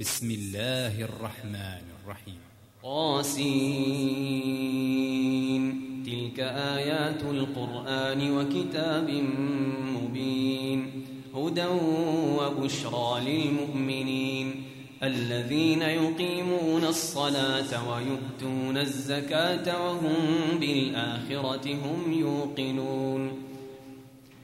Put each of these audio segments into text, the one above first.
بسم الله الرحمن الرحيم. قاسين تلك آيات القرآن وكتاب مبين. هدى وبشرى للمؤمنين. الذين يقيمون الصلاة ويؤتون الزكاة وهم بالآخرة هم يوقنون.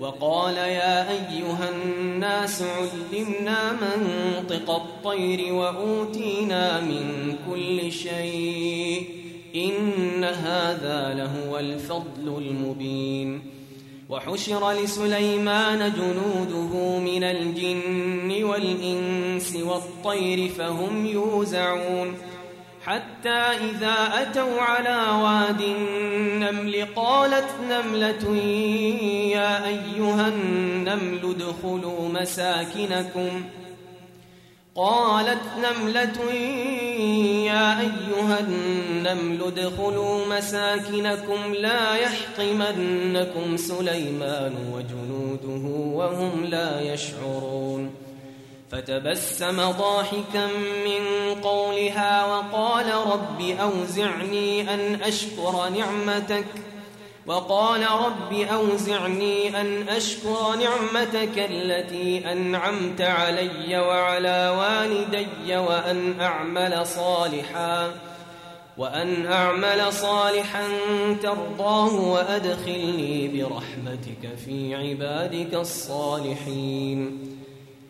وقال يا أيها الناس علمنا منطق الطير وأوتينا من كل شيء إن هذا لهو الفضل المبين. وحشر لسليمان جنوده من الجن والإنس والطير فهم يوزعون. حتى إذا أتوا على واد النمل قالت نملة يا أيها النمل ادخلوا مساكنكم. قالت نملة يا أيها النمل ادخلوا مساكنكم لا يحطمنكم سليمان وجنوده وهم لا يشعرون. فتبسم ضاحكا من قولها وقال رب أوزعني أن أشكر نعمتك وقال رب أوزعني أن أشكر نعمتك التي أنعمت علي وعلى والدي وأن أعمل صالحا وأن أعمل صالحا ترضاه وأدخلني برحمتك في عبادك الصالحين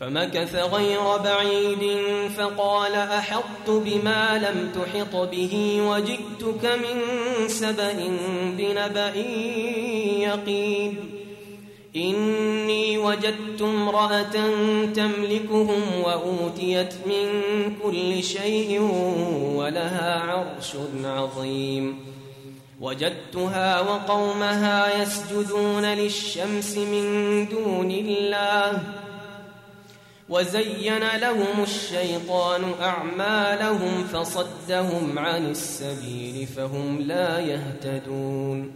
فمكث غير بعيد فقال أحطت بما لم تحط به وجئتك من سبأ بنبأ يقين. إني وجدت امرأة تملكهم وأوتيت من كل شيء ولها عرش عظيم. وجدتها وقومها يسجدون للشمس من دون الله وزين لهم الشيطان أعمالهم فصدهم عن السبيل فهم لا يهتدون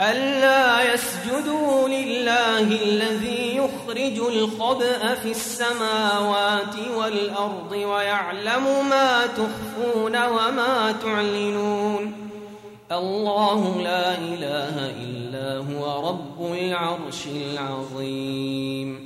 ألا يسجدوا لله الذي يخرج الخبأ في السماوات والأرض ويعلم ما تخفون وما تعلنون الله لا إله إلا هو رب العرش العظيم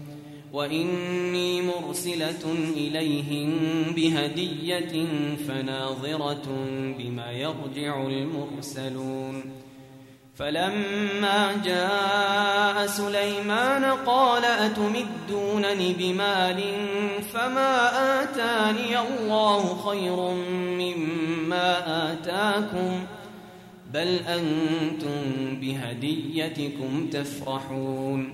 وإني مرسلة إليهم بهدية فناظرة بما يرجع المرسلون فلما جاء سليمان قال أتمدونني بمال فما آتاني الله خير مما آتاكم بل أنتم بهديتكم تفرحون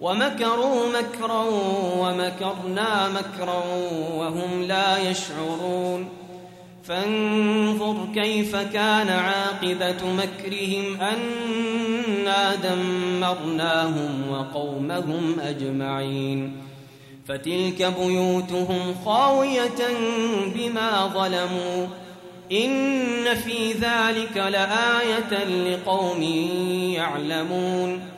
ومكروا مكرا ومكرنا مكرا وهم لا يشعرون. فانظر كيف كان عاقبة مكرهم أنا دمرناهم وقومهم أجمعين. فتلك بيوتهم خاوية بما ظلموا. إن في ذلك لآية لقوم يعلمون.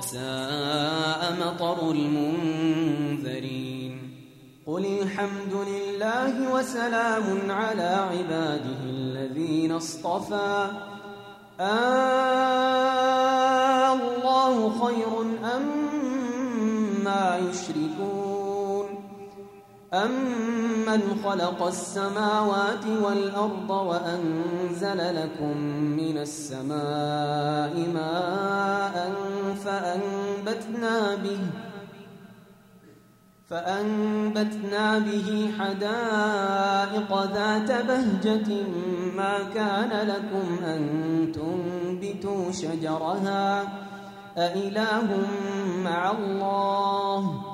فساء مطر المنذرين. قل الحمد لله وسلام على عباده الذين اصطفى. آه الله خير أم ما يشركون. أمن خلق السماوات والأرض وأنزل لكم من السماء ماء فأنبتنا به فأنبتنا به حدائق ذات بهجة ما كان لكم أن تنبتوا شجرها أإله مع الله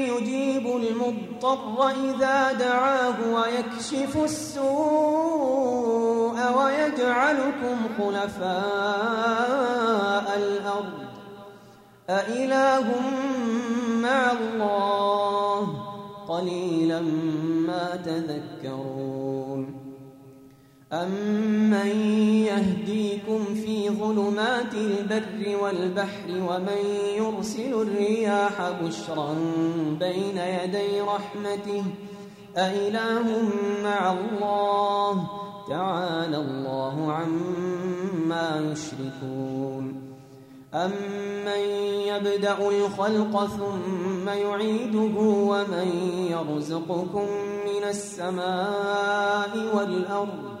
المضطر إذا دعاه ويكشف السوء ويجعلكم خلفاء الأرض. أإله مع الله؟ قليلا ما تذكرون. أمن يهديكم في ظلمات البر والبحر ومن يرسل الرياح بشرا بين يدي رحمته أإله مع الله تعالى الله عما يشركون أمن يبدأ الخلق ثم يعيده ومن يرزقكم من السماء والأرض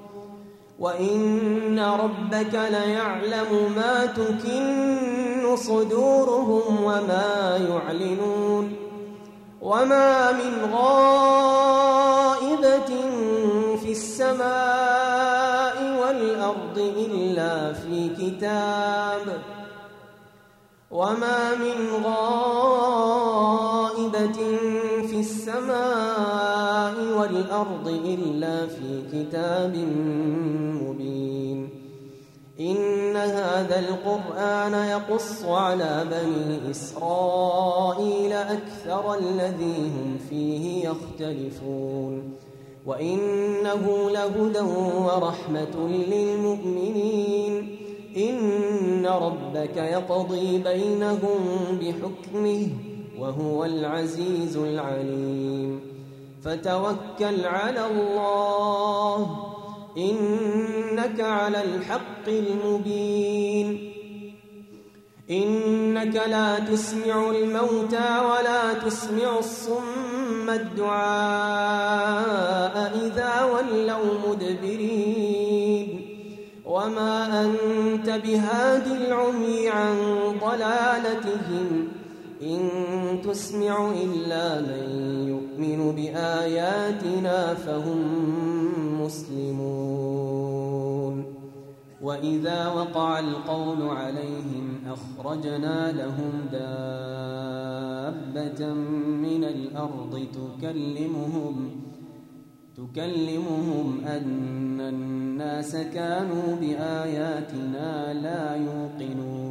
وإن ربك ليعلم ما تكن صدورهم وما يعلنون وما من غائبة في السماء والأرض إلا في كتاب وما من غائبة السماء والأرض إلا في كتاب مبين. إن هذا القرآن يقص على بني إسرائيل أكثر الذي هم فيه يختلفون. وإنه لهدى ورحمة للمؤمنين. إن ربك يقضي بينهم بحكمه. وهو العزيز العليم. فتوكل على الله. إنك على الحق المبين. إنك لا تسمع الموتى ولا تسمع الصم الدعاء إذا ولوا مدبرين. وما أنت بهاد العمي عن ضلالتهم. إن تسمع إلا من يؤمن بآياتنا فهم مسلمون. وإذا وقع القول عليهم أخرجنا لهم دابة من الأرض تكلمهم تكلمهم أن الناس كانوا بآياتنا لا يوقنون.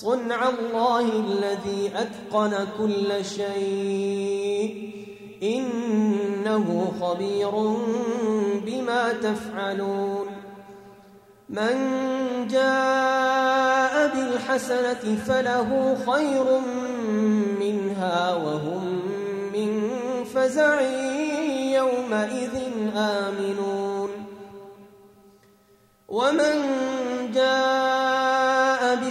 صنع الله الذي أتقن كل شيء. إنه خبير بما تفعلون. من جاء بالحسنة فله خير منها وهم من فزع يومئذ آمنون. ومن جاء